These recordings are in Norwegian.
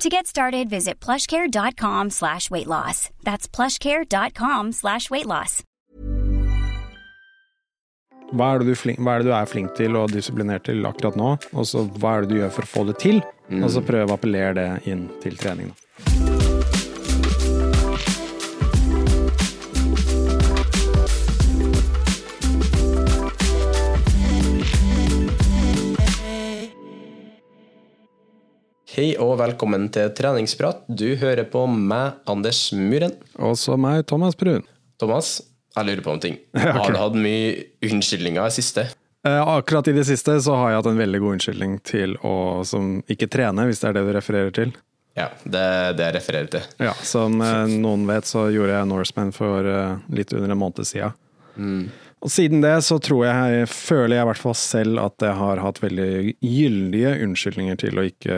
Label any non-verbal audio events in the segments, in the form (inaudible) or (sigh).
To get started, visit plushcare.com slash weight loss. That's plushcare.com slash weight loss. Hva er, det du, flink, hva er det du er flink til og disiplinert til akkurat nå? Og så hva er det du gjør for å få det til? Og så prøve å appellere det inn til trening. Da. Hei og velkommen til treningsprat. Du hører på meg, Anders Muren. Og så meg, Thomas Brun. Thomas, jeg lurer på en ting. (laughs) Ja. Har du hatt mye unnskyldninger i siste? Eh, akkurat i det siste så har jeg hatt en veldig god unnskyldning til å som ikke trene, hvis det er det du refererer til. Ja, det er det jeg refererer til. Ja, Som eh, noen vet, så gjorde jeg Norseman for eh, litt under en måned siden. Og siden det så tror jeg, føler jeg i hvert fall selv at jeg har hatt veldig gyldige unnskyldninger til å ikke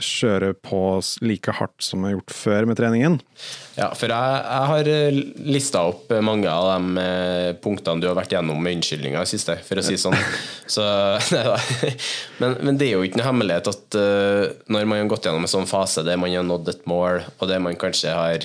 kjøre på like hardt som jeg har gjort før med treningen. Ja, for jeg, jeg har eh, lista opp mange av de eh, punktene du har vært gjennom med unnskyldninger i siste, for å si det sånn. (laughs) Så. (laughs) Men, men det er jo ikke noe hemmelighet at eh, når man har gått gjennom en sånn fase der man har nådd et mål, og det man kanskje har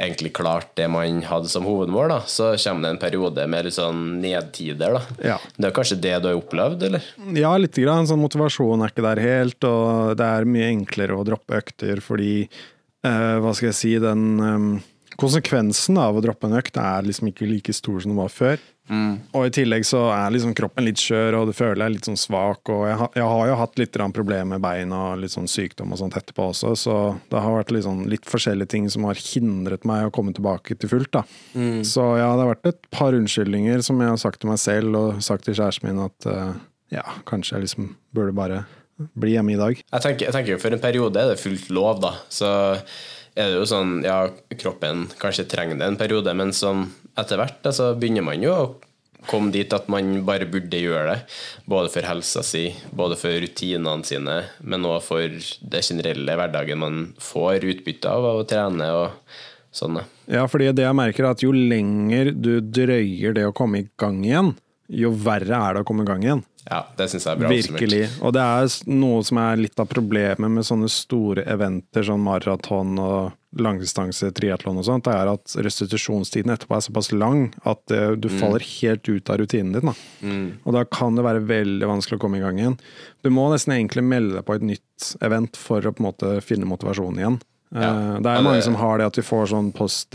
egentlig klart det man hadde som hovedmål, da, så kommer det en periode med litt sånn nedtider. da. Ja. Det er kanskje det du har opplevd, eller? Ja, litt grann. Sånn motivasjon er ikke der helt, og det er mye enklere å droppe økter fordi eh, Hva skal jeg si Den eh, konsekvensen av å droppe en økt er liksom ikke like stor som den var før. Og i tillegg så er liksom kroppen litt skjør, og du føler deg litt sånn svak. Og jeg, har- jeg har jo hatt litt problemer med bein og litt sånn sykdom og sånt etterpå også, så det har vært litt, sånn, litt forskjellige ting som har hindret meg å komme tilbake til fullt. da. Så ja, det har vært et par unnskyldninger som jeg har sagt til meg selv og sagt til kjæresten min at uh, ja, kanskje jeg liksom burde bare bli hjemme i dag. Jeg tenker, jeg tenker jo For en periode er det fullt lov, da. Så er det jo sånn Ja, kroppen kanskje trenger det en periode, men sånn etter hvert altså, så begynner man jo å komme dit at man bare burde gjøre det. Både for helsa si, både for rutinene sine, men òg for det generelle hverdagen man får utbytte av av å trene og sånn. Ja, fordi det jeg merker er at jo lenger du drøyer det å komme i gang igjen, jo verre er det å komme i gang igjen. Ja, det syns jeg er bra. Virkelig. Og det er noe som er litt av problemet med sånne store eventer, sånn maraton og langdistanse triatlon og sånt, det er at restitusjonstiden etterpå er såpass lang at du du faller helt ut av rutinen din. Da. Og da kan det være veldig vanskelig å komme i gang igjen. Du må nesten egentlig melde deg på et nytt event for å på en måte finne motivasjon igjen. Ja. Eh, Det er mange som har det at de får sånn post-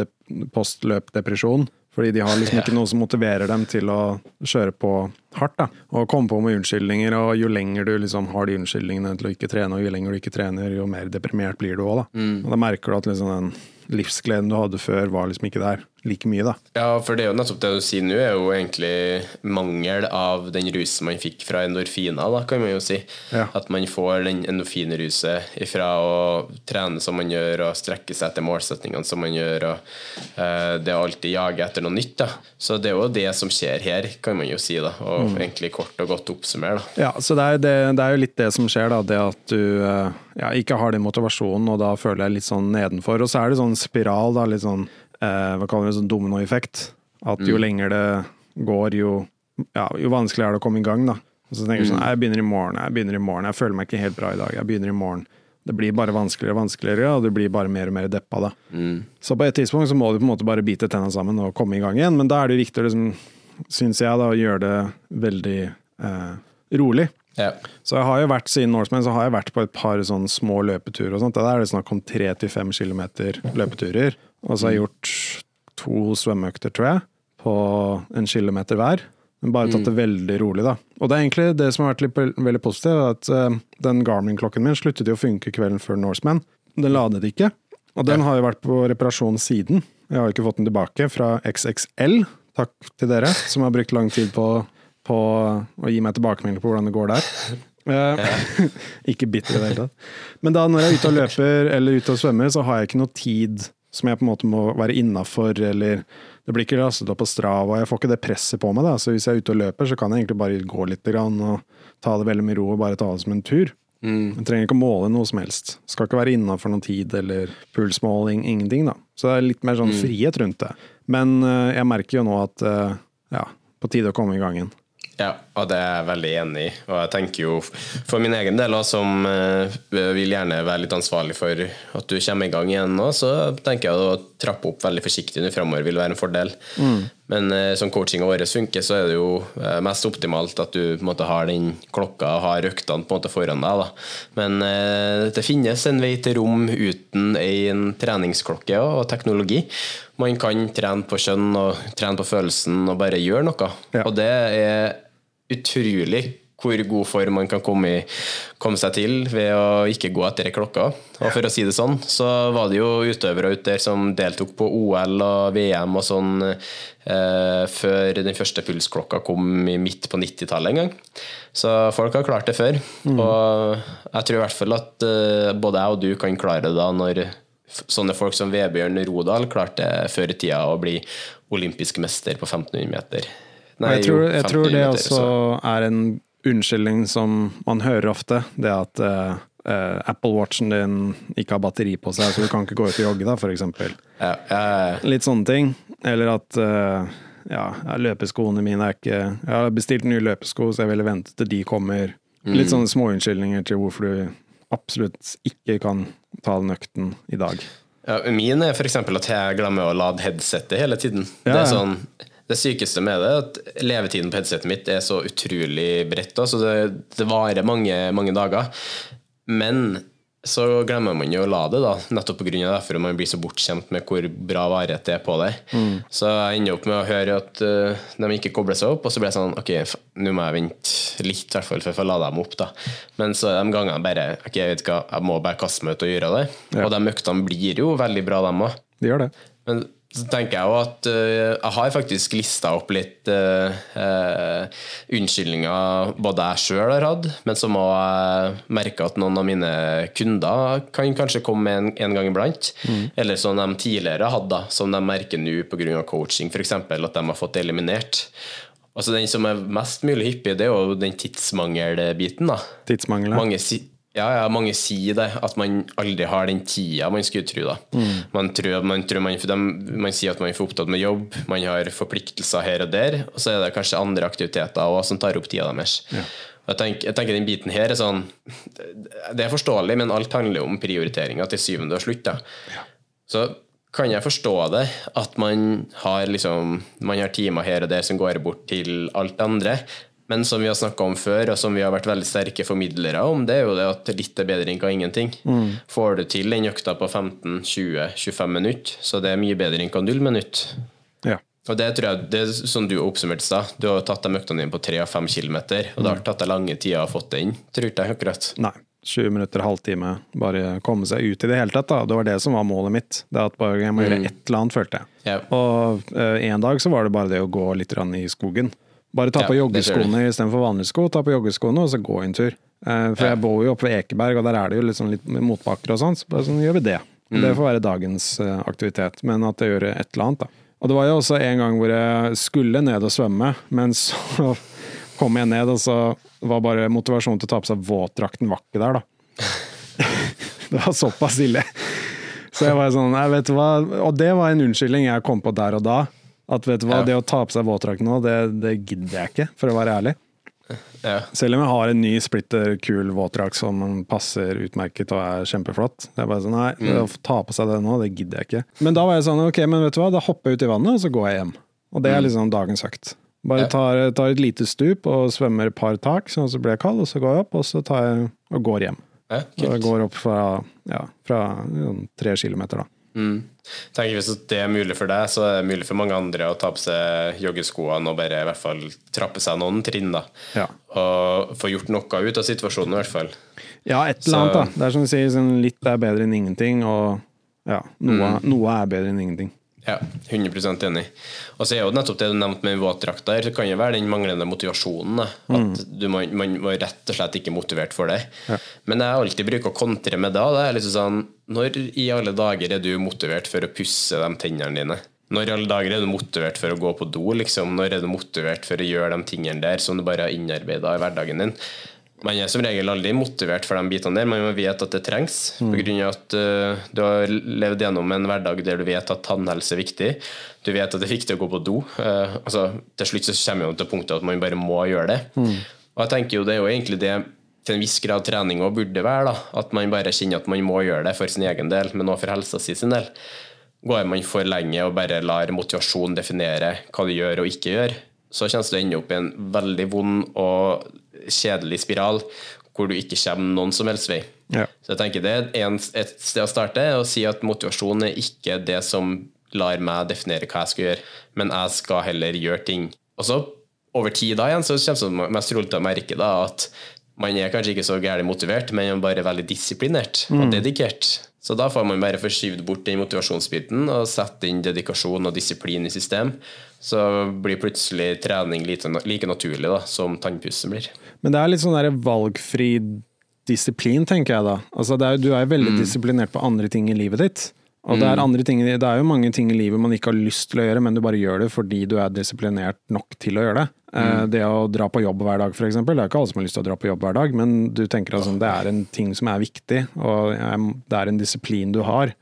postløpdepresjon. Fordi de har liksom ikke noe som motiverer dem til å kjøre på hardt. da. Og komme på med unnskyldninger, og jo lenger du liksom har de unnskyldningene til å ikke trene, og jo lenger du ikke trener, jo mer deprimert blir du òg, da. Og da merker du at liksom den livsgleden du hadde før, var liksom ikke der like mye, da. Ja, for det er jo nettopp det du sier nå, er jo egentlig mangel av den rusen man fikk fra endorfiner, da, kan man jo si. Ja. At man får den endorfinruset ifra å trene som man gjør, og strekke seg etter målsettingene som man gjør, og eh, det å alltid jage etter noe nytt. da. Så det er jo det som skjer her, kan man jo si, da, og egentlig kort og godt oppsummere. da. Ja, så det er, det, det er jo litt det som skjer, da. Det at du eh, ja, ikke har den motivasjonen, og da føler jeg litt sånn nedenfor. Og så er det sånn spiral, da. Litt sånn eh, hva kaller vi det, sånn dominoeffekt. At jo lenger det går, jo, ja, jo vanskeligere er det å komme i gang. da. Og så tenker jeg sånn, jeg begynner i morgen, jeg begynner i morgen, jeg føler meg ikke helt bra i dag. jeg begynner i morgen. Det blir bare vanskeligere og vanskeligere, og du blir bare mer og mer deppa. da. Så på et tidspunkt så må du på en måte bare bite tenna sammen og komme i gang igjen, men da er det viktig å liksom, syns jeg, da, å gjøre det veldig eh, rolig. Ja. Så jeg har jo vært, siden Norseman så har jeg vært på et par sånne små løpeturer og sånt. Der er det snakk om tre til fem kilometer løpeturer. Og så har jeg gjort to svømmeøkter, tror jeg, på en kilometer hver. Men bare tatt det veldig rolig, da. Og det er egentlig det som har vært litt, veldig positivt, at eh, den Garmin-klokken min sluttet jo å funke kvelden før Norseman. Den ladet ikke. Og den har jo vært på reparasjon siden. Jeg har jo ikke fått den tilbake fra XXL. Takk til dere som har brukt lang tid på, på å gi meg tilbakemelding på hvordan det går der. Eh, (laughs) ikke bitter i det hele tatt. Men da når jeg er ute og løper eller ute og svømmer, så har jeg ikke noe tid som jeg på en måte må være innafor, eller det blir ikke lastet opp på Strava, jeg får ikke det presset på meg. da, Så hvis jeg er ute og løper, så kan jeg egentlig bare gå litt grann, og ta det veldig med ro og bare ta det som en tur. Jeg trenger ikke å måle noe som helst. Skal ikke være innafor noen tid eller pulsmåling, ingenting, da. Så det er litt mer sånn frihet rundt det. Men eh, jeg merker jo nå at eh, ja, på tide å komme i gang igjen. Ja, og det er jeg veldig enig i. Og jeg tenker jo for min egen del, også, som eh, vil gjerne være litt ansvarlig for at du kommer i gang igjen nå, så tenker jeg å trappe opp veldig forsiktig nå framover vil være en fordel. Men eh, som coachinga vår funker, så er det jo eh, mest optimalt at du måte har den klokka og har øktene på en måte foran deg. Da. Men det finnes en vei til rom uten en treningsklokke og teknologi. Man kan trene på kjønn og trene på følelsen og bare gjøre noe. Ja. Og det er utrolig hvor god form man kan komme, i, komme seg til ved å ikke gå etter klokka. Og for å si det sånn, så var det jo utøvere ute der som deltok på OL og VM og sånn eh, før den første pulsklokka kom i midt på 90-tallet en gang. Så folk har klart det før. Og jeg tror i hvert fall at eh, både jeg og du kan klare det da når sånne folk som Vebjørn Rodal klarte før i tida å bli olympisk mester på 1500 meter. Og jeg tror, jeg tror det også så- er en unnskyldning som man hører ofte. Det at uh, Apple Watchen din ikke har batteri på seg, så du kan ikke gå ut og jogge, da, eksempel. Ja, uh, Litt sånne ting. Eller at eh, ja, ja, løpeskoene mine er ikke Jeg har bestilt nye løpesko, så jeg ville vente til de kommer. Litt sånne småunnskyldninger til hvorfor du absolutt ikke kan ta den økten i dag. Ja, min er f.eks. at jeg glemmer å lade headsetet hele tiden. Ja, Det, er sånn, det sykeste med det er at levetiden på headsetet mitt er så utrolig bredt. Så det, det varer mange, mange dager. Men så glemmer man jo å lade, da, nettopp pga. derfor man blir så bortskjemt med hvor bra varighet det er på det. Mm. Så jeg ender opp med å høre at uh, de ikke kobler seg opp, og så blir jeg sånn Ok, nå må jeg vente litt, i hvert fall, for jeg får lada dem opp. da. Men så de gangene bare Ok, jeg vet hva, jeg må bare kaste meg ut og gjøre det. Ja. Og de øktene blir jo veldig bra, dem òg. De gjør det. Men så tenker jeg jo at uh, jeg har faktisk lista opp litt uh, unnskyldninger både jeg sjøl har hatt, men så må jeg merke at noen av mine kunder kan kanskje komme med en, en gang iblant. Eller som de tidligere hadde, som de merker nå pga. coaching, f.eks. at de har fått eliminert. Altså Den som er mest mulig hyppig, det er jo den tidsmangelbiten. da Tidsmangel. mange, si, ja, ja, mange sier det, at man aldri har den tida man skulle tro. Da. Man, tror, man, tror man, de, man sier at man er for opptatt med jobb, man har forpliktelser her og der, og så er det kanskje andre aktiviteter også, som tar opp tida deres. Ja. Jeg tenker, jeg tenker den biten her er sånn Det er forståelig, men alt handler om prioriteringer til syvende og slutt. Da. Så kan jeg forstå det, at man har, liksom, man har timer her og der som går bort til alt andre. Men som vi har snakka om før, og som vi har vært veldig sterke formidlere om, det er jo det at litt er bedre enn hva ingenting. Får du til den økta på 15-20-25 minutter, så det er mye bedre enn hva null minutt. Ja. Og det tror jeg, det er som du oppsummerte i du har tatt de øktene dine på 3 og 5 km, og det har tatt deg lange tider å få det inn, tror ikke jeg akkurat. Nei. 20 minutter, halvtime. Bare komme seg ut i det hele tatt. da. Det var det som var målet mitt. Det at bare Jeg må gjøre et eller annet, følte jeg. Ja. Og uh, en dag så var det bare det å gå litt i skogen. Bare ta Ja, på ja, joggeskoene istedenfor vanlige sko. Ta på joggeskoene og så gå en tur. Eh, for jeg bor jo oppe ved Ekeberg, og der er det jo litt, sånn litt motbakker og sånn. Så bare sånn gjør vi det. Det får være dagens eh, aktivitet, men at jeg gjør et eller annet, da. Og det var jo også en gang hvor jeg skulle ned og svømme, men så (laughs) kom jeg ned, og så var bare motivasjonen til å ta på seg våtdrakten var ikke der, da. (laughs) det var såpass ille. Så jeg var sånn, jeg vet hva, og det var en unnskyldning jeg kom på der og da. At vet du hva, Ja. det å ta på seg våtdrakt nå, det, det gidder jeg ikke, for å være ærlig. Ja. Selv om jeg har en ny splitter kul våtdrakt som passer utmerket og er kjempeflott. Det er bare sånn, nei, Mm. å ta på seg det nå, det gidder jeg ikke. Men da var jeg sånn, ok, men vet du hva, da hopper jeg ut i vannet, og så går jeg hjem. Og det er liksom dagens økt. Bare Mm. Tar, tar et lite stup og svømmer et par tak, sånn så blir jeg kald, og så går jeg opp, og så tar jeg og går hjem. Ja, jeg går opp fra, ja, fra sånn tre kilometer, da. Mm. Tenker Hvis det er mulig for deg, så er det mulig for mange andre å ta på seg joggeskoene og bare i hvert fall trappe seg noen trinn. da Ja. Og få gjort noe ut av situasjonen, i hvert fall. Ja, et eller Så- annet, da. Det er som du sier, sånn, litt er bedre enn ingenting, og ja, noe, Mm. noe er bedre enn ingenting. Ja, 100 enig. Og så er jo nettopp det du nevnte med våtdrakta der, så kan jo være den manglende motivasjonen. Da. At du må, man var rett og slett ikke motivert for det. Men jeg alltid bruker å kontre med det. Det er liksom sånn Når i alle dager er du motivert for å pusse de tennene dine? Når i alle dager er du motivert for å gå på do? liksom? Når er du motivert for å gjøre de tingene der som du bare har innarbeida i hverdagen din? Man er som regel aldri motivert for de bitene der, men man vet at det trengs. På grunn av at uh, du har levd gjennom en hverdag der du vet at tannhelse er viktig. Du vet at det er viktig å gå på do. Uh, altså, til slutt så kommer man til punktet at man bare må gjøre det. Og jeg tenker jo det er jo egentlig det til en viss grad trening òg burde være. da, At man bare kjenner at man må gjøre det for sin egen del, men også for helsa si sin del. Går man for lenge og bare lar motivasjon definere hva du gjør og ikke gjør, så kommer du å ende opp i en veldig vond og kjedelig spiral hvor du ikke kommer noen som helst vei. Ja. Så jeg tenker det er et sted å starte, å si at motivasjon er ikke det som lar meg definere hva jeg skal gjøre, men jeg skal heller gjøre ting. Og så over tid da igjen, så kommer det mest trolig til å merke da, at man er kanskje ikke så gærent motivert, men man er bare veldig disiplinert og dedikert. Så da får man bare forskyvd bort den motivasjonsbiten og sette inn dedikasjon og disiplin i system. Så blir plutselig trening like, naturlig da, som tannpussen blir. Men det er litt sånn der valgfri disiplin, tenker jeg da. Altså er, du er jo veldig disiplinert på andre ting i livet ditt. Og det er, andre ting, det er jo mange ting i livet man ikke har lyst til å gjøre, men du bare gjør det fordi du er disiplinert nok til å gjøre det. Mm. Det å dra på jobb hver dag, eksempel. Det er ikke alle som har lyst til å dra på jobb hver dag, men du tenker altså det er en ting som er viktig, og eh, det er en disiplin du har.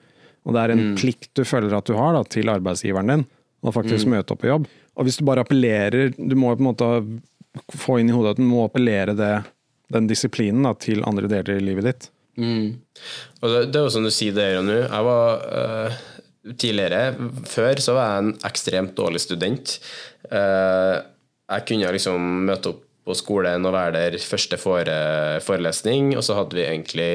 Og det er en plikt du føler at du har da, til arbeidsgiveren din, å faktisk møte opp på jobb. Og hvis du bare appellerer Du må på en måte få inn i hodet at du må appellere det, den disiplinen da, til andre deler i livet ditt. Og det, det er jo som du sier det nå. Jeg var uh, tidligere, før, så var jeg en ekstremt dårlig student. Uh, jeg kunne liksom møte opp på skolen og være der første fore, forelesning, og så hadde vi egentlig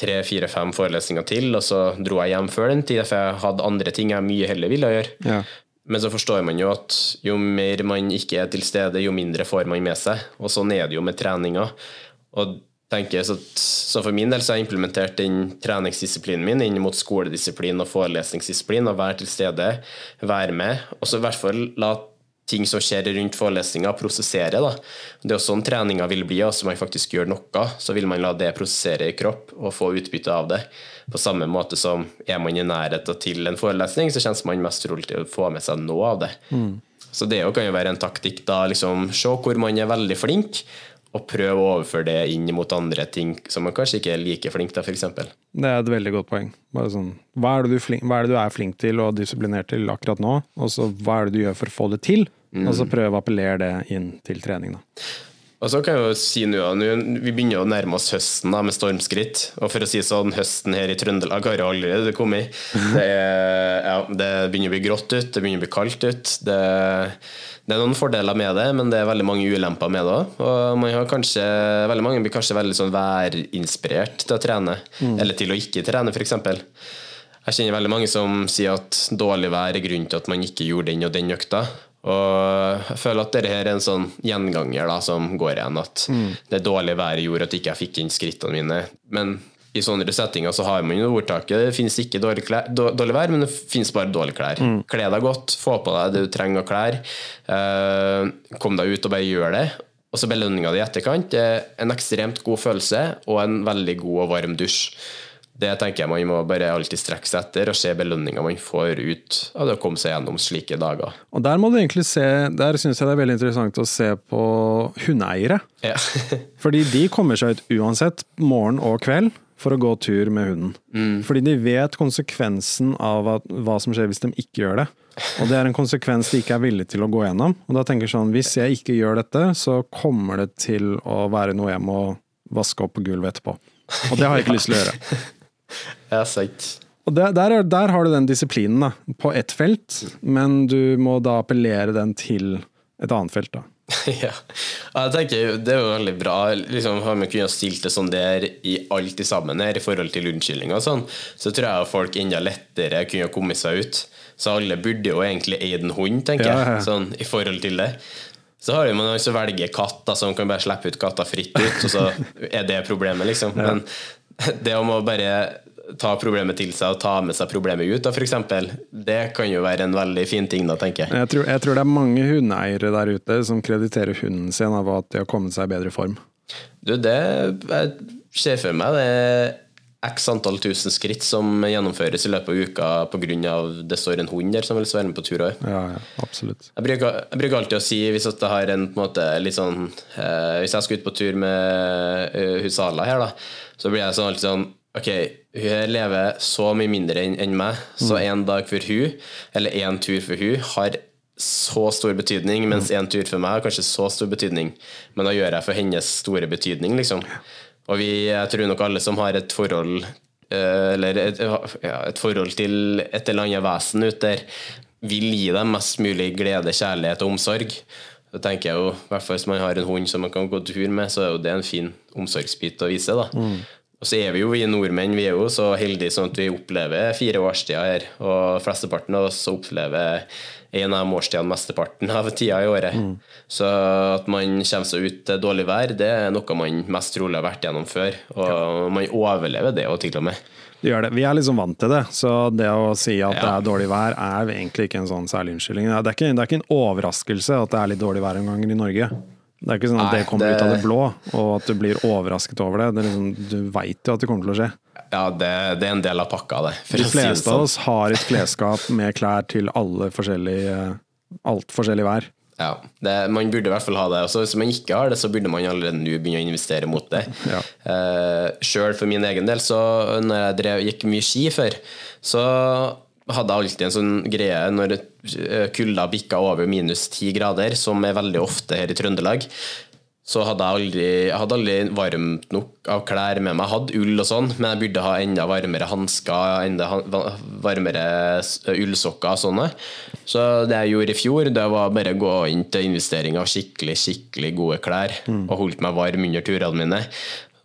tre, fire, fem forelesninger til, og så dro jeg hjem før den tid, for jeg hadde andre ting jeg mye heller ville gjøre. Ja. Men så forstår man jo at jo mer man ikke er til stede, jo mindre får man med seg. Og sånn er det jo med treninga. Og tenker så, at- så for min del så har jeg implementert den treningsdisiplinen min inn mot skoledisiplin og forelesningsdisiplin. Og være til stede, være med. Og så i hvert fall la ting som skjer rundt forelesninga, prosessere. da. Det er jo sånn treninga vil bli. altså Man faktisk gjør noe, så vil man la det prosessere i kropp og få utbytte av det. På samme måte som er man i nærheten til en forelesning, så kjennes man mest trolig til å få med seg noe av det. Så det jo kan jo være en taktikk. da, liksom Se hvor man er veldig flink, og prøve å overføre det inn mot andre ting som man kanskje ikke er like flink til, f.eks. Det er et veldig godt poeng. Bare sånn, hva, er flink, hva er det du er flink til og disiplinert til akkurat nå, og så hva er det du gjør for å få det til? Og så prøve å appellere det inn til trening. Da. Og så kan jeg jo si nå, Vi begynner å nærme oss høsten da, med stormskritt. Og for å si sånn, høsten her i Trøndelag har jo allerede kommet. Det, er, ja, det begynner å bli grått ut, det begynner å bli kaldt ut. Det, det er noen fordeler med det, men det er veldig mange ulemper med det òg. Og man har kanskje, veldig mange blir kanskje veldig sånn værinspirert til å trene, eller til å ikke trene, f.eks. Jeg kjenner veldig mange som sier at dårlig vær er grunnen til at man ikke gjorde den og den økta. Og jeg føler at dette er en sånn gjenganger da, som går igjen. At det dårlige været gjorde at ikke jeg fikk inn skrittene mine. Men i sånne settinger så har man jo ordtaket det finnes ikke dårlig, klær, dårlig vær, men det finnes bare dårlige klær. Kle deg godt, få på deg det du trenger av klær. Eh, kom deg ut og bare gjør det. Og så belønninga di i etterkant er en ekstremt god følelse og en veldig god og varm dusj. Det tenker jeg man må bare alltid strekke seg etter og se belønninga man får ut av det å komme seg gjennom slike dager. Og der må du egentlig se, der syns jeg det er veldig interessant å se på hundeeiere. Ja. (laughs) Fordi de kommer seg ut uansett, morgen og kveld, for å gå tur med hunden. Fordi de vet konsekvensen av at, hva som skjer hvis de ikke gjør det. Og det er en konsekvens de ikke er villige til å gå gjennom. Og da tenker jeg sånn, hvis jeg ikke gjør dette, så kommer det til å være noe jeg må vaske opp på gulvet etterpå. Og det har jeg ikke lyst til å gjøre. (laughs) (laughs) Ja, sant. Og der, der, er- der har du den disiplinen da, på ett felt, men du må da appellere den til et annet felt. da. (laughs) ja. Jeg tenker Det er jo veldig bra. Liksom, Har vi kunnet stilt det sånn der i alt i sammen her, i forhold til unnskyldninger og sånn, så tror jeg folk enda lettere kunne kommet seg ut. Så alle burde jo egentlig eid en hund, tenker Ja, ja, jeg, sånn i forhold til det. Så har man også velger katter, som kan bare slippe ut katter fritt ut, og så er det problemet, liksom. Men (laughs) det om å bare ta problemet til seg og ta med seg problemet ut, da, eksempel, det kan jo være en veldig fin ting, da, tenker jeg. Jeg tror, jeg tror det er mange hundeeiere der ute som krediterer hunden sin av at de har kommet seg i bedre form. Du, det jeg ser for meg det er x antall tusen skritt som gjennomføres i løpet av uka pga. det står en hund der som vil være med på tur òg. Ja, ja, absolutt. Jeg bruker, jeg bruker alltid å si, hvis jeg har en, en måte, litt sånn eh, Hvis jeg skal ut på tur med uh, Husala her, da, så blir jeg sånn alltid sånn Ok, hun lever så mye mindre enn en meg, så en dag for hun, eller én tur for hun, har så stor betydning, mens en tur for meg har kanskje så stor betydning. Men da gjør jeg for hennes store betydning, liksom. Og vi, jeg tror nok alle som har et forhold eh, eller et, ja, et forhold til et eller annet vesen ute der, vil gi dem mest mulig glede, kjærlighet og omsorg. Da tenker jeg jo, i hvert fall Hvis man har en hund som man kan gå tur med, så er jo det en fin omsorgsbit å vise. da. Og så er vi jo vi nordmenn vi er jo så heldige sånn at vi opplever fire årstider her. Og flesteparten av oss opplever en av de årstidene mesteparten av tida i året. Så at man kommer seg ut til dårlig vær, det er noe man mest trolig har vært gjennom før. Og man overlever det òg, til og med. Det gjør det. Vi er liksom vant til det, så det å si at det er dårlig vær, er egentlig ikke en sånn særlig unnskyldning. Det er ikke, det er ikke en overraskelse at det er litt dårlig vær en ganger i Norge. Det er ikke sånn at Nei, det kommer det- ut av det blå, og at du blir overrasket over det. det er liksom, du veit jo at det kommer til å skje. Ja, det, det er en del av pakka, det. for De fleste av sånn. oss har et klesskap med klær til alle forskjellige, alt forskjellig vær. Ja, det, Man burde i hvert fall ha det. Også, hvis man ikke har det, så burde man allerede nå begynne å investere mot det. Ja. Uh, Sjøl for min egen del, så når jeg drev, gikk mye ski før, så hadde jeg alltid en sånn greie når eh, kulda bikka over minus ti grader, som er veldig ofte her i Trøndelag. Så hadde jeg aldri, jeg hadde aldri varmt nok av klær med meg. Jeg hadde ull og sånn, men jeg burde ha enda varmere hansker, enda varmere ullsokker og sånne. Så det jeg gjorde i fjor, det var bare å gå inn til investering av skikkelig, skikkelig gode klær, og holdt meg varm under turene mine.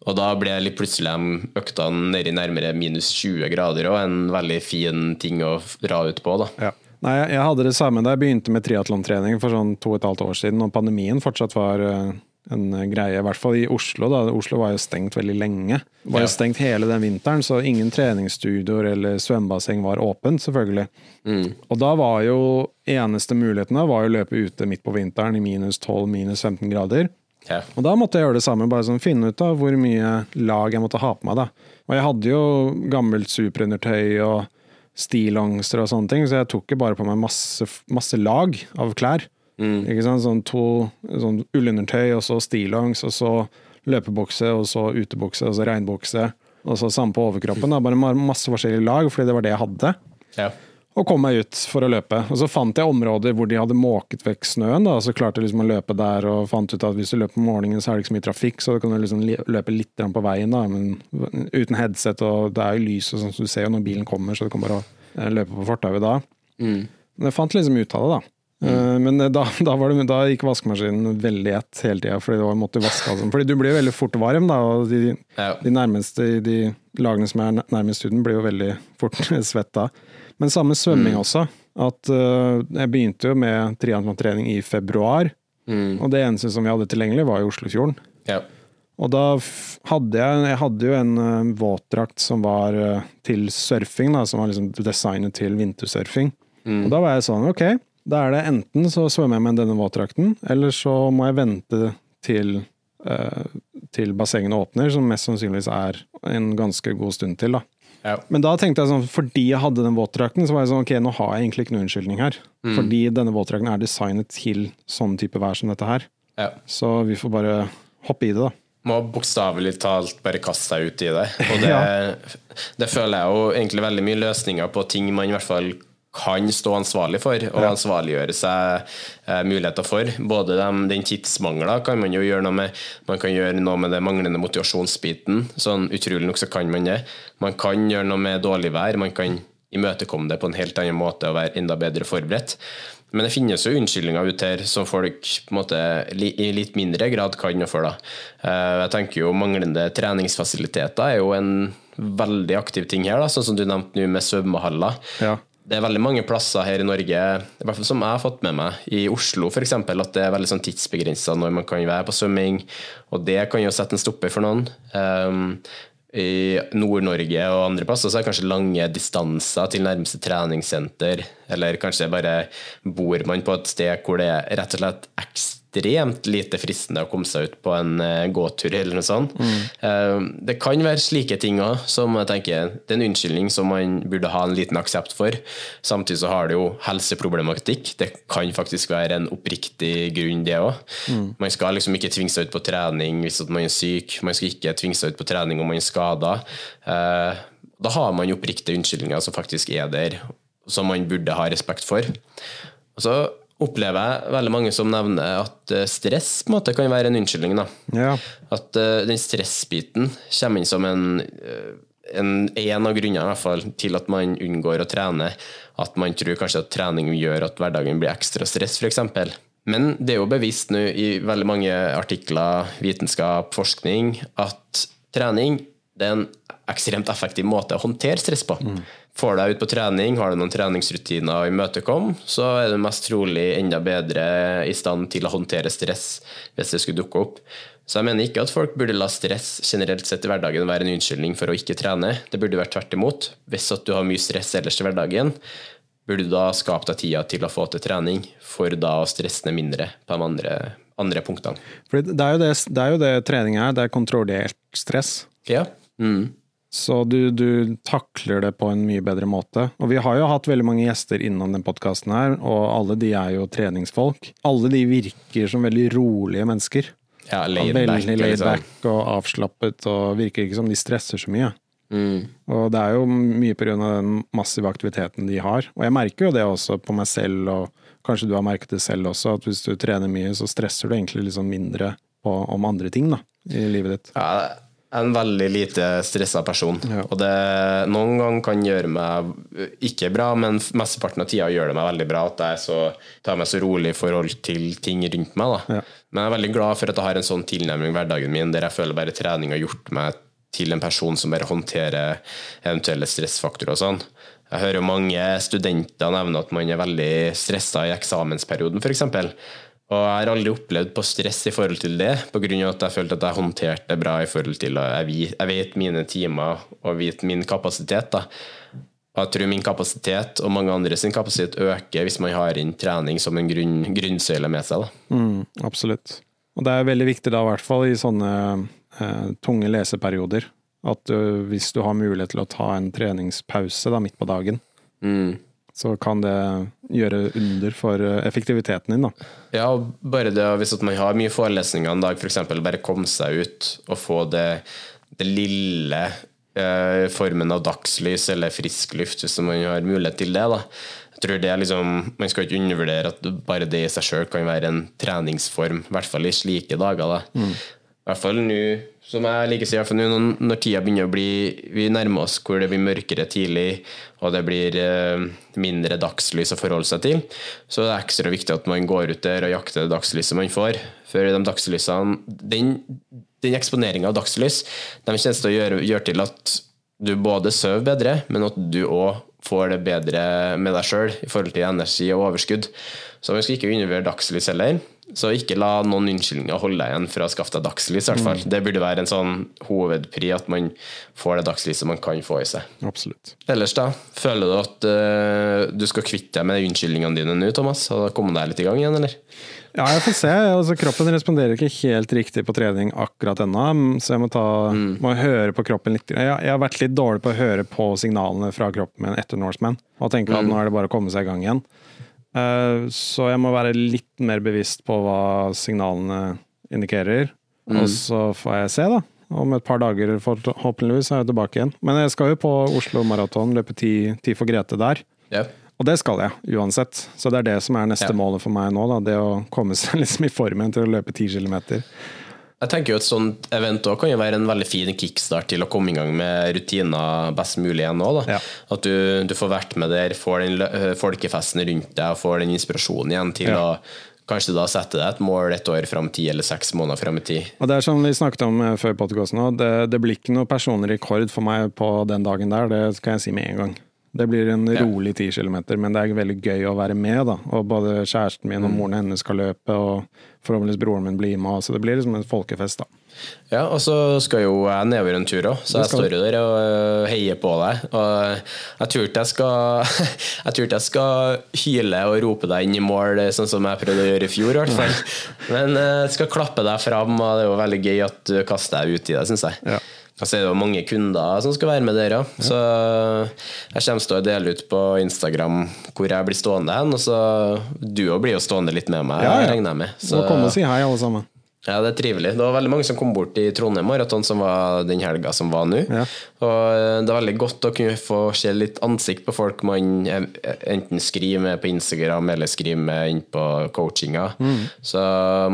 Og da ble litt plutselig de øktene nedi nærmere minus 20 grader, og en veldig fin ting å dra ut på, da. Ja. Nei, jeg, jeg hadde det samme da jeg begynte med triatlontrening for sånn to og et halvt år siden, og pandemien fortsatt var eh, en greie, i hvert fall i Oslo. da. Oslo var jo stengt veldig lenge. Var jo Ja. stengt hele den vinteren, så ingen treningsstudioer eller svømmebasseng var åpent, selvfølgelig. Og da var jo eneste muligheten da, var å løpe ute midt på vinteren i minus 12, minus 15 grader. Ja. Og da måtte jeg gjøre det samme, bare sånn finne ut da hvor mye lag jeg måtte ha på meg. da. Og jeg hadde jo gammelt superundertøy og stillongser og sånne ting, så jeg tok jo bare på meg masse, masse lag av klær. Ikke sant? Sånn to sånn ullundertøy, og så stillongs, og så løpebukse, og så utebukse, og så regnbukse. Og så samme på overkroppen. Da. Bare masse forskjellige lag, fordi det var det jeg hadde Ja. og kom meg ut for å løpe. Og så fant jeg områder hvor de hadde måket vekk snøen, da, og så klarte jeg liksom å løpe der og fant ut at hvis du løper om morgenen, så er det ikke så mye trafikk, så du kan liksom løpe litt på veien, da, men uten headset, og det er jo lys og sånn, så du ser jo når bilen kommer, så du kan bare eh, løpe på fortauet da. Men jeg fant liksom ut av det, da. Eh, Men da, (laughs) da, var det, da gikk vaskemaskinen veldig ett hele tida, fordi det måtte vaske alt sånn. Fordi du blir jo veldig fort varm, da, og de, Ja. de nærmeste de lagene som er nærmest huden, blir jo veldig (laughs) fort svett da. Men samme svømming også. At uh, jeg begynte jo med triatlontrening i februar, og det eneste som vi hadde tilgjengelig, var i Oslofjorden. Ja. Og da hadde jeg, jeg hadde jo en uh, våtdrakt som var uh, til surfing, da, som var liksom designet til vintersurfing. Og da var jeg sånn, ok, da er det enten så svømmer jeg med denne våtdrakten, eller så må jeg vente til, eh, til bassengene åpner, som mest sannsynligvis er en ganske god stund til. da. Ja. Men da tenkte jeg sånn, fordi jeg hadde den våtdrakten, så var jeg sånn, ok, nå har jeg egentlig ikke noe unnskyldning her. Fordi denne våtdrakten er designet til sånn type vær som dette her. ja. Så vi får bare hoppe i det, da. må bokstavelig talt bare kaste seg ut i det. Og (laughs) det, Ja. det føler jeg jo egentlig veldig mye løsninger på ting man i hvert fall kan stå ansvarlig for, og ansvarliggjøre seg eh, muligheter for. Både dem, den tidsmangla kan man jo gjøre noe med. Man kan gjøre noe med det manglende motivasjonsbiten. Sånn utrolig nok så kan man det. Man kan gjøre noe med dårlig vær. Man kan imøtekomme det på en helt annen måte og være enda bedre forberedt. Men det finnes jo unnskyldninger ut her som folk måte, i litt mindre grad kan noe for. Da. Eh, jeg tenker jo Manglende treningsfasiliteter er jo en veldig aktiv ting her, da, sånn som du nevnte nå med svømmehaller. Ja. Det er veldig mange plasser her i Norge, i hvert fall som jeg har fått med meg, i Oslo f.eks., at det er veldig sånn tidsbegrensa når man kan være på svømming, og det kan jo sette en stopper for noen. Um, i Nord-Norge og andre plasser så er det kanskje lange distanser til nærmeste treningssenter, eller kanskje bare bor man på et sted hvor det er rett og slett ekstremt ekstremt lite fristende å komme seg ut på en uh, gåtur eller noe sånt. Mm. Det kan være slike ting òg som jeg tenker det er en unnskyldning som man burde ha en liten aksept for. Samtidig så har det jo helseproblematikk. Det kan faktisk være en oppriktig grunn, det òg. Mm. Man skal liksom ikke tvinge seg ut på trening hvis man er syk. Man skal ikke tvinge seg ut på trening om man er skada. Uh, da har man oppriktige unnskyldninger som faktisk er der, som man burde ha respekt for. Og så opplever jeg veldig mange som nevner at eh, stress på en måte kan være en unnskyldning. Ja. At uh, den stressbiten kommer inn som en, uh, en, en av grunnene i hvert fall, til at man unngår å trene. At man tror kanskje at trening gjør at hverdagen blir ekstra stress, f.eks. Men det er jo bevisst nå i veldig mange artikler, vitenskap, forskning, at trening det er en ekstremt effektiv måte å håndtere stress på. Mm. Får deg ut på trening, har du noen treningsrutiner å imøtekomme, så er du mest trolig enda bedre i stand til å håndtere stress hvis det skulle dukke opp. Så jeg mener ikke at folk burde la stress generelt sett i hverdagen være en unnskyldning for å ikke trene. Det burde vært tvert imot. Hvis at du har mye stress ellers i hverdagen, burde du da skape deg tida til å få til trening, for da å stresse ned mindre på de andre, andre punktene. For det er, det, det er jo det, trening er, det er kontrollert stress. Ja. Mm. Så du, du, takler det på en mye bedre måte. Og vi har jo hatt veldig mange gjester innom den podkasten her, og alle de er jo treningsfolk. Alle de virker som veldig rolige mennesker. Ja, laid veldig back, laid liksom. back og avslappet, og virker ikke som de stresser så mye. Mm. Og det er jo mye av den massive aktiviteten de har. Og jeg merker jo det også på meg selv, og kanskje du har merket det selv også, at hvis du trener mye, så stresser du egentlig liksom mindre på, om andre ting da, i livet ditt. Ja, en veldig lite stressa person. Ja. Og det noen ganger kan gjøre meg ikke bra, men mesteparten av tida gjør det meg veldig bra at jeg så, tar meg så rolig i forhold til ting rundt meg. Ja. Men jeg er veldig glad for at jeg har en sånn tilnærming i hverdagen min, der jeg føler bare trening har gjort meg til en person som bare håndterer eventuelle stressfaktorer og sånn. Jeg hører mange studenter nevne at man er veldig stressa i eksamensperioden, f.eks. Og jeg har aldri opplevd på stress i forhold til det, pga. at jeg følte at jeg håndterte det bra i forhold til at jeg vet mine timer og vet min kapasitet. da. Jeg tror min kapasitet og mange andre sin kapasitet øker hvis man har inn trening som en grunn, grunnsøyle med seg. Da. Mm, absolutt. Og det er veldig viktig da, i hvert fall i sånne eh, tunge leseperioder, at du, hvis du har mulighet til å ta en treningspause da, midt på dagen, Mm. Så kan det gjøre under for eh, effektiviteten din. da. Ja, bare det hvis man har mye forelesninger en dag, f.eks. bare komme seg ut og få det, det lille eh, formen av dagslys eller frisk luft, hvis man har mulighet til det. da. Jeg tror det er liksom, Man skal ikke undervurdere at bare det i seg sjøl kan være en treningsform, i hvert fall i slike dager. da. I hvert fall nå, som jeg liker å si, for nå når, tida begynner å bli Vi nærmer oss hvor det blir mørkere tidlig, og det blir eh, mindre dagslys å forholde seg til, så det er ekstra viktig at man går ut der og jakter det dagslyset man får. For de dagslysene Den, den eksponeringa av dagslys de kjennes til å gjøre, gjøre til at du både sover bedre, men at du òg får det bedre med deg sjøl i forhold til energi og overskudd. Så man skal ikke undervurdere dagslys heller. Så ikke la noen unnskyldninger holde deg igjen for å skaffe deg dagslys. i hvert fall. Det burde være en sånn hovedpri at man får det dagslyset man kan få i seg. Absolutt. Ellers, da? Føler du at uh, du skal kvitte deg med unnskyldningene dine nå, Thomas? Har du kommet deg litt i gang igjen, eller? Ja, jeg får se. Altså, kroppen responderer ikke helt riktig på trening akkurat ennå, så jeg må, ta, må høre på kroppen litt. Jeg, jeg har vært litt dårlig på å høre på signalene fra kroppen min etter Norseman, og tenke at nå er det bare å komme seg i gang igjen. Eh, så jeg må være litt mer bevisst på hva signalene indikerer. Og så får jeg se, da. Om et par dager forhåpentligvis er jeg tilbake igjen. Men jeg skal jo på Oslo Maraton, løpe ti ti for Grete der. Yep. Og det skal jeg, uansett. Så det er det som er neste yep. målet for meg nå. Da. Det å komme seg (laughs) liksom i formen til å løpe 10 km. Jeg tenker jo Et sånt event også kan jo være en veldig fin kickstart til å komme i gang med rutiner best mulig igjen. Også, da. Ja. At du, du får vært med der, får den øh, folkefesten rundt deg og får den inspirasjonen igjen til Ja. å kanskje da sette deg et mål et år fram i tid, eller seks måneder fram i tid. Og det er som vi snakket om eh, før podkasten òg, det, det blir ikke noe personlig rekord for meg på den dagen der, det skal jeg si med en gang. Det blir en Ja. rolig 10 kilometer, men det er veldig gøy å være med. da. Og Både kjæresten min og Mm. moren hennes skal løpe, og forhåpentligvis broren min blir med. Så det blir liksom en folkefest. da. Ja, og så skal jo jeg nedover en tur òg, så jeg står jo der og øh, heier på deg. Og jeg tror ikke jeg skal (laughs) Jeg tror ikke jeg skal hyle og rope deg inn i mål, sånn som jeg prøvde å gjøre i fjor, i hvert fall. Men øh, jeg skal klappe deg fram, og det er jo veldig gøy at du kaster deg ut i det, syns jeg. Ja. Og så er det jo mange kunder som skal være med dere Ja. så jeg kommer til å dele ut på Instagram hvor jeg blir stående hen. Og så du òg blir jo stående litt med meg, Ja, ja. regner jeg med. Så Kom og si hei, alle sammen. Ja, det er trivelig. Det var veldig mange som kom bort i Trondheim Maraton, som var den helga som var nå. Ja. Og eh, det er veldig godt å kunne få se litt ansikt på folk man eh, enten skriver med på Instagram eller skriver med inn på coachinga. Mm. Så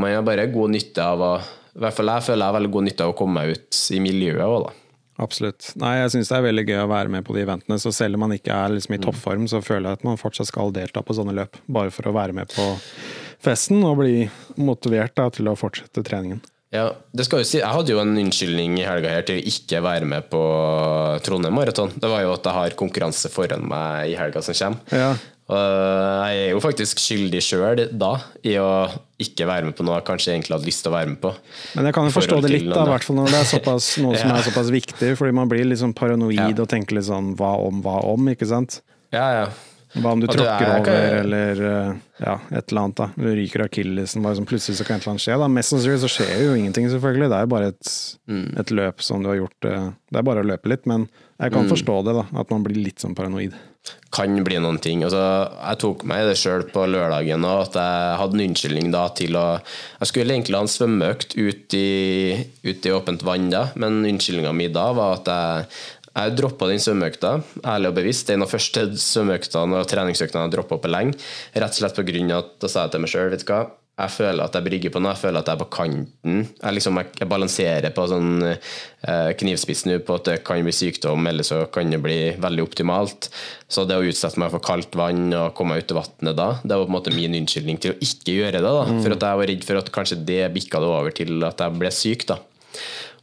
man har bare god nytte av å I hvert fall jeg føler jeg har veldig god nytte av å komme meg ut i miljøet òg, da. Absolutt. Nei, jeg syns det er veldig gøy å være med på de eventene. Så selv om man ikke er liksom Mm. i toppform, så føler jeg at man fortsatt skal delta på sånne løp. Bare for å være med på festen og bli motivert da, til å fortsette treningen. Ja, det skal jo si, Jeg hadde jo en unnskyldning i helga her til å ikke være med på Trondheim Maraton. Det var jo at jeg har konkurranse foran meg i helga som kommer. Ja. Og jeg er jo faktisk skyldig sjøl da, i å ikke være med på noe jeg kanskje egentlig hadde lyst til å være med på. Men jeg kan jo forstå det litt, da, i hvert fall når det er såpass, noe som (laughs) er såpass viktig. Fordi man blir litt sånn paranoid Ja. og tenker litt sånn hva om, hva om, ikke sant? Ja, ja. Hva om du tråkker over over, eller eh, ja, et eller annet, da. Du ryker akillesen, bare sånn plutselig så kan et eller annet skje. Da. Mest sannsynlig så skjer jo ingenting, selvfølgelig. Det er jo bare et, Mm. et løp som du har gjort eh, Det er bare å løpe litt, men jeg kan Mm. forstå det, da. At man blir litt sånn paranoid. Kan bli noen ting. Altså, jeg tok meg i det sjøl på lørdagen, og at jeg hadde en unnskyldning da til å Jeg skulle egentlig ha en svømmeøkt ut i, ut i åpent vann da, men unnskyldninga mi da var at jeg jeg droppa den svømmeøkta, ærlig og bevisst. Det er en av første svømmeøktene og treningsøktene jeg har droppa på lenge. Rett og slett av at da sa jeg til meg sjøl, vet du hva, jeg føler at jeg brygger på noe, jeg føler at jeg er på kanten. Jeg, liksom, jeg, jeg balanserer på sånn eh, knivspiss nå på at det kan bli sykdom, eller så kan det bli veldig optimalt. Så det å utsette meg for kaldt vann og komme meg ut i vannet da, det var på en måte min unnskyldning til å ikke gjøre det. da, For at jeg var redd for at kanskje det bikka det over til at jeg ble syk. da.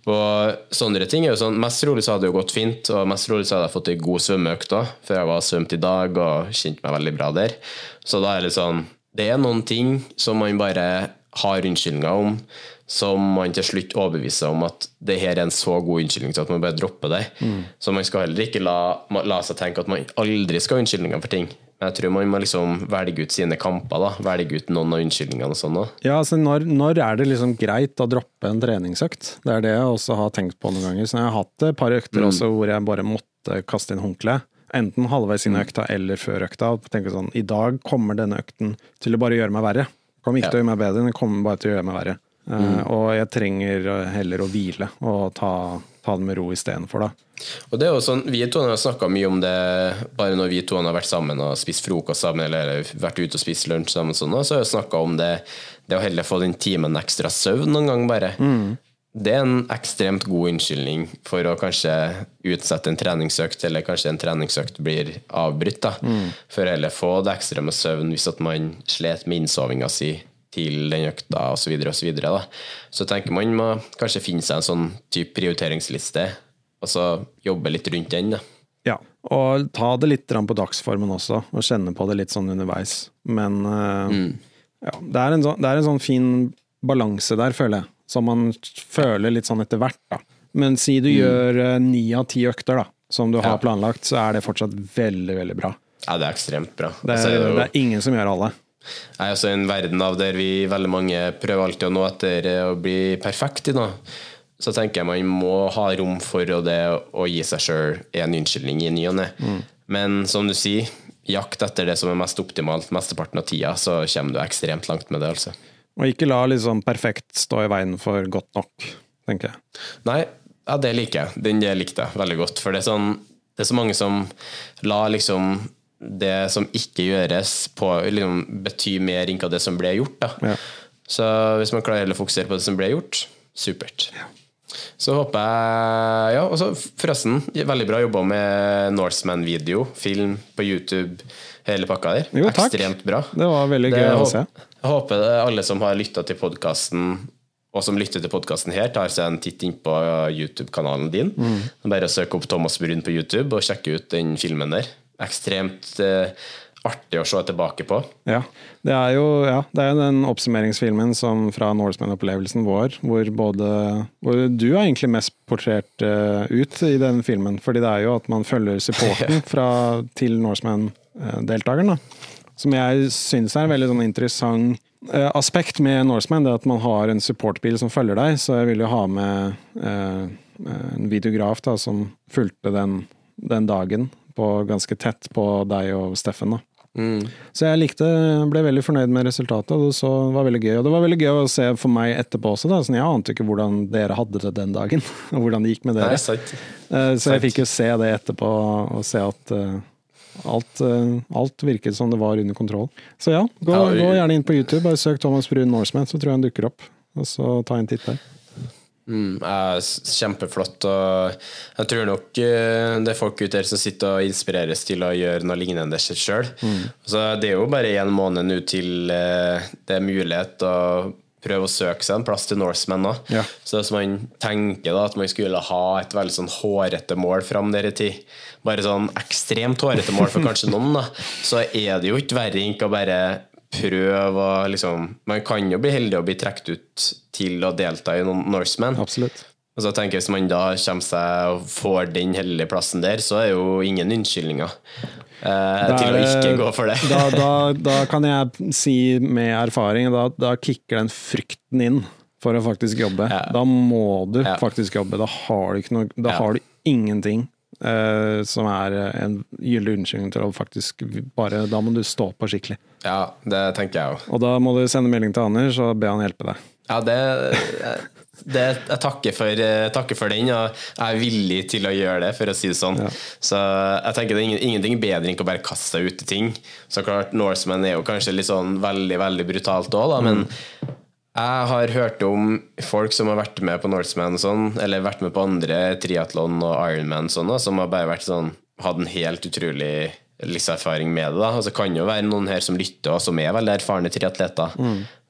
Og sånne ting er jo sånn, Mest rolig så hadde det jo gått fint, og mest rolig så hadde jeg fått ei god svømmeøkt òg, før jeg var svømt i dag og kjente meg veldig bra der. Så da er det sånn Det er noen ting som man bare har unnskyldninger om, som man til slutt overbeviser om at det her er en så god unnskyldning til at man bare dropper det. Så man skal heller ikke la, la seg tenke at man aldri skal ha unnskyldninger for ting. Men jeg tror man må liksom velge ut sine kamper, da. velge ut noen av unnskyldningene og sånn. da. Ja, altså når, når er det liksom greit å droppe en treningsøkt? Det er det jeg også har tenkt på noen ganger. Så jeg har hatt et par økter også hvor jeg bare måtte kaste inn håndkle. Enten halvveis inn i økta eller før økta. Og tenke sånn, I dag kommer denne økten til å bare gjøre meg verre. Kommer ikke til å gjøre meg bedre, den kommer bare til å gjøre meg verre. Eh, og jeg trenger heller å hvile og ta, ta det med ro istedenfor, da. Og det er jo sånn, Vi to har snakka mye om det bare når vi to har vært sammen og spist frokost sammen eller vært ute og spist lunsj sammen, sånn, så har vi snakka om det, det å heller få den timen ekstra søvn noen gang, bare. Det er en ekstremt god unnskyldning for å kanskje utsette en treningsøkt, eller kanskje en treningsøkt blir avbrutt. da, For å heller få det ekstra med søvn hvis at man slet med innsovinga si til den økta osv. Så, videre, og så, da. så tenker man må kanskje finne seg en sånn type prioriteringsliste, og så jobbe litt rundt den. da. Ja, og ta det litt på dagsformen også, og kjenne på det litt sånn underveis. Men mm. ja, det, er en sånn, det er en sånn fin balanse der, føler jeg, som man føler litt sånn etter hvert. da. Men si du gjør eh, ni av ti økter da, som du har Ja. planlagt, så er det fortsatt veldig, veldig bra. Ja, det er ekstremt bra. Det Altså, er, det er jo- det er ingen som gjør alle. Jeg er også i en verden av der vi veldig mange prøver alltid å nå etter å bli perfekt i noe. Så tenker jeg man må ha rom for det å gi seg sjøl en unnskyldning i ny og ne. Men som du sier, jakt etter det som er mest optimalt mesteparten av tida, så kommer du ekstremt langt med det, altså. Og ikke la liksom perfekt stå i veien for godt nok, tenker jeg. Nei, ja, det liker jeg. Den det likte jeg veldig godt. For det er, sånn, det er så mange som lar liksom det som ikke gjøres, på, liksom, betyr mer enn hva det som ble gjort. Ja. Så hvis man klarer å fokusere på det som ble gjort, supert. Så håper jeg Ja, og så forresten, veldig bra jobba med Norseman-video, film på YouTube, hele pakka der. Jo. Ekstremt bra. Det var veldig Det gøy å håp- se. Jeg håper alle som har lytta til podkasten, og som lytter til podkasten her, tar seg en titt inn på YouTube-kanalen din. Mm. Bare søk opp Thomas Brun på YouTube og sjekke ut den filmen der. Ekstremt eh, artig å se tilbake på. Ja. Det er jo ja, det er den oppsummeringsfilmen som fra Norseman-opplevelsen vår, hvor både hvor du er egentlig mest portrert eh, ut i den filmen. Fordi det er jo at man følger supporten (laughs) fra, til Norseman-deltakeren. da. Som jeg syns er en veldig sånn interessant eh, aspekt med Norseman. Det at man har en supportbil som følger deg. Så jeg ville jo ha med eh, en videograf da, som fulgte den, den dagen på, ganske tett på deg og Steffen. da. Så jeg likte, ble veldig fornøyd med resultatet, og det så, var veldig gøy. Og det var veldig gøy å se for meg etterpå også, da. Sånn, jeg ante ikke hvordan dere hadde det den dagen, (laughs) og hvordan det gikk med Nei, dere. sant. Eh, Så jeg fikk jo se det etterpå, og se at eh, alt, eh, alt virket som det var under kontroll. Så ja, gå, Ja, gå gjerne inn på YouTube, bare søk Thomas Brun Norseman, så tror jeg han dukker opp. Og så ta en titt der. Mm, kjempeflott. Og jeg tror nok eh, det er folk ute der som sitter og inspireres til å gjøre noe lignende sjøl. Så det er jo bare én måned nå til eh, det er mulighet å prøve å søke seg en plass til Norseman nå. Ja. Så hvis man tenker da at man skulle ha et veldig sånn hårete mål fram der i tid, bare sånn ekstremt hårete mål for kanskje noen, da, så er det jo ikke verre enn å bare prøve å liksom Man kan jo bli heldig og bli trukket ut til å delta i noen Norseman. Absolutt. Og så tenker jeg Hvis man da kommer seg og får den heldige plassen der, så er jo ingen unnskyldninger til er å ikke gå for det. Da, (laughs) da, da kan jeg si med erfaring, da, da kicker den frykten inn for å faktisk jobbe. Ja. Da må du Ja. faktisk jobbe. Da har du, noe, da Ja. har du ingenting uh, som er en gyldig unnskyldning til å faktisk bare Da må du stå på skikkelig. Ja, det tenker jeg òg. Og da må du sende melding til Anders og be han hjelpe deg. Ja, det, det Jeg takker for, takker for den, og jeg er villig til å gjøre det, for å si det sånn. Ja. Så jeg tenker det er ingenting bedre enn å bare kaste seg ut i ting. Så klart, Norseman er jo kanskje litt sånn veldig, veldig brutalt òg, men jeg har hørt om folk som har vært med på Norseman og sånn, eller vært med på andre triatlon og Ironman og sånn, som har bare vært sånn hatt en helt utrolig livserfaring med det. da, og så kan jo være noen her som lytter, og som er veldig erfarne triatleter.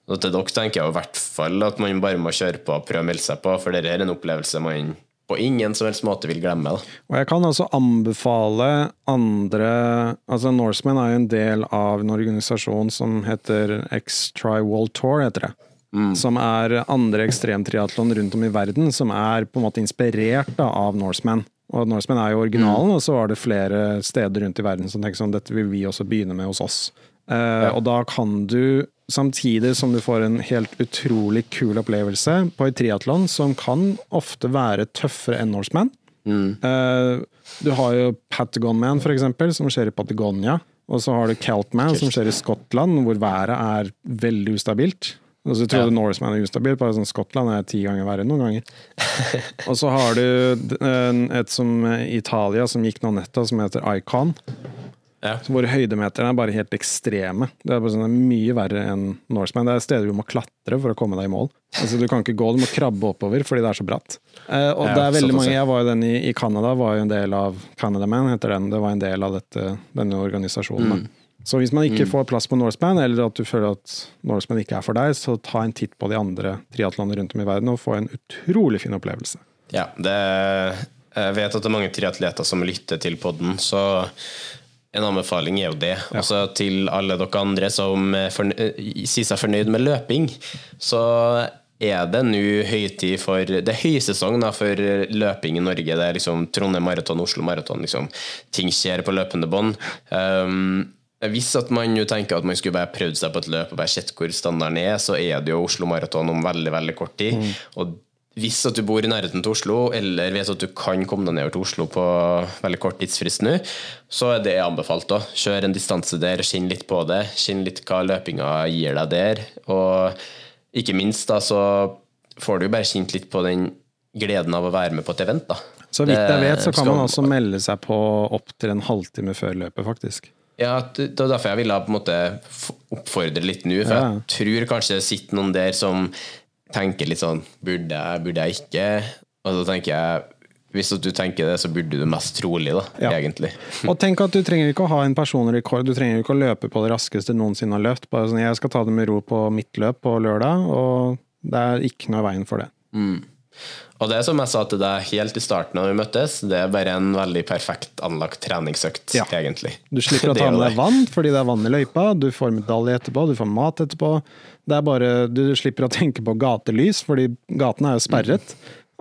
Og til dere tenker jeg i hvert fall at man bare må kjøre på og prøve å melde seg på, for dette er en opplevelse man på ingen som helst måte vil glemme. da. Og jeg kan også anbefale andre Altså Norseman er jo en del av en organisasjon som heter X-Tri World Tour, heter det. Som er andre ekstremtriatlon rundt om i verden, som er på en måte inspirert da, av Norseman. Og Norseman er jo originalen, og så var det flere steder rundt i verden som tenker sånn dette vil vi også begynne med hos oss. Eh, Og da kan du, samtidig som du får en helt utrolig kul opplevelse på et triatlon, som kan ofte være tøffere enn Norseman, Mm. du har jo Patagonman, for eksempel, som skjer i Patagonia. Og så har du Keltman, som skjer i Skottland, hvor været er veldig ustabilt. Og så tror du Norseman er ustabilt, bare sånn Skottland er ti ganger verre noen ganger. (laughs) og så har du et som Italia som gikk nå nettopp, som heter Icon. Ja. Hvor høydemeterne er bare helt ekstreme. Det er bare sånn, det er mye verre enn Norseman. Det er steder du må klatre for å komme deg i mål. Altså, du kan ikke gå, du må krabbe oppover fordi det er så bratt. Eh, og Ja, det er veldig mange. Jeg var jo den i, i Canada, var jo en del av Canada Man, heter den. Det var en del av dette, denne organisasjonen. Mm. Så hvis man ikke får plass på Norseman, eller at du føler at Norseman ikke er for deg, så ta en titt på de andre triatlonene rundt om i verden og få en utrolig fin opplevelse. Ja, det, jeg vet at det er mange triatleter som lytter til podden, så en anbefaling er jo det. Også til alle dere andre som er sier seg fornøyd med løping, så er det nå høytid for Det er høysesong da, for løping i Norge. Det er liksom Trondheim Maraton, Oslo Maraton. Liksom. Ting skjer på løpende bånd. Um, hvis at man jo tenker at man skulle bare prøvd seg på et løp og bare sett hvor standarden er, så er det jo Oslo Maraton om veldig veldig kort tid. Og hvis at du bor i nærheten til Oslo, eller vet at du kan komme deg nedover til Oslo på veldig kort tidsfrist nå, så er det anbefalt. da. Kjør en distanse der, kjenn litt på det. Kjenn litt hva løpinga gir deg der. Og ikke minst da, så får du jo bare kjent litt på den gleden av å være med på et event. da. Så vidt jeg vet, så kan man også melde seg på opp til en halvtime før løpet, faktisk. Ja, det var derfor jeg ville på en måte oppfordre litt nå. For jeg tror kanskje det sitter noen der som tenker litt sånn Burde jeg, burde jeg ikke? Og så tenker jeg Hvis du tenker det, så burde du mest trolig, da, Ja. egentlig. (laughs) Og tenk at du trenger ikke å ha en personrekord, du trenger ikke å løpe på det raskeste noensinne har løpt. Bare sånn, jeg skal ta det med ro på mitt løp på lørdag, og det er ikke noe i veien for det. Og det som jeg sa til deg helt i starten når vi møttes, det er bare en veldig perfekt anlagt treningsøkt, Ja. egentlig. Du slipper å (laughs) ta er med deg vann, fordi det er vann i løypa, du får medalje etterpå, du får mat etterpå. Det er bare, du slipper å tenke på gatelys, fordi gatene er jo sperret.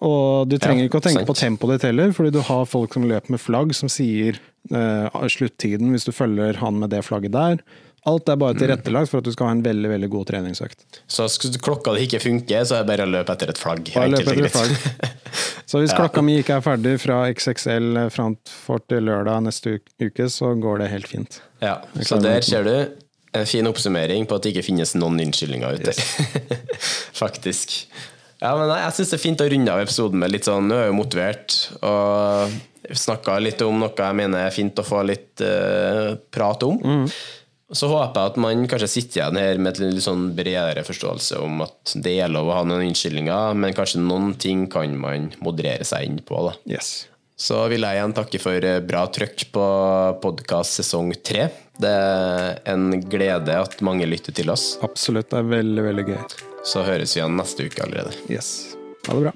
Og du trenger Ja, ikke å tenke sant. på tempoet ditt heller, fordi du har folk som løper med flagg som sier eh, sluttiden hvis du følger han med det flagget der. Alt er bare Mm. tilrettelagt for at du skal ha en veldig veldig god treningsøkt. Så klokka di ikke funker, så er det bare å løpe etter et flagg. Bare løpe etter et flagg. (laughs) Så hvis klokka mi ikke er ferdig fra XXL framfor til lørdag neste uke, så går det helt fint. Ja, så der ser du en fin oppsummering på at det ikke finnes noen unnskyldninger ute. (laughs) Faktisk. Ja, men nei, jeg syns det er fint å runde av episoden med litt sånn Nå er jeg jo motivert, og snakka litt om noe jeg mener er fint å få litt uh, prat om. Mm. Så håper jeg at man kanskje sitter igjen her med en litt sånn bredere forståelse om at det er lov å ha noen unnskyldninger, men kanskje noen ting kan man moderere seg inn på. da. Yes. Så vil jeg igjen takke for eh, bra trøkk på podkast sesong tre. Det er en glede at mange lytter til oss. Absolutt. Det er veldig, veldig gøy. Så høres vi igjen neste uke allerede. Yes. Ha det bra.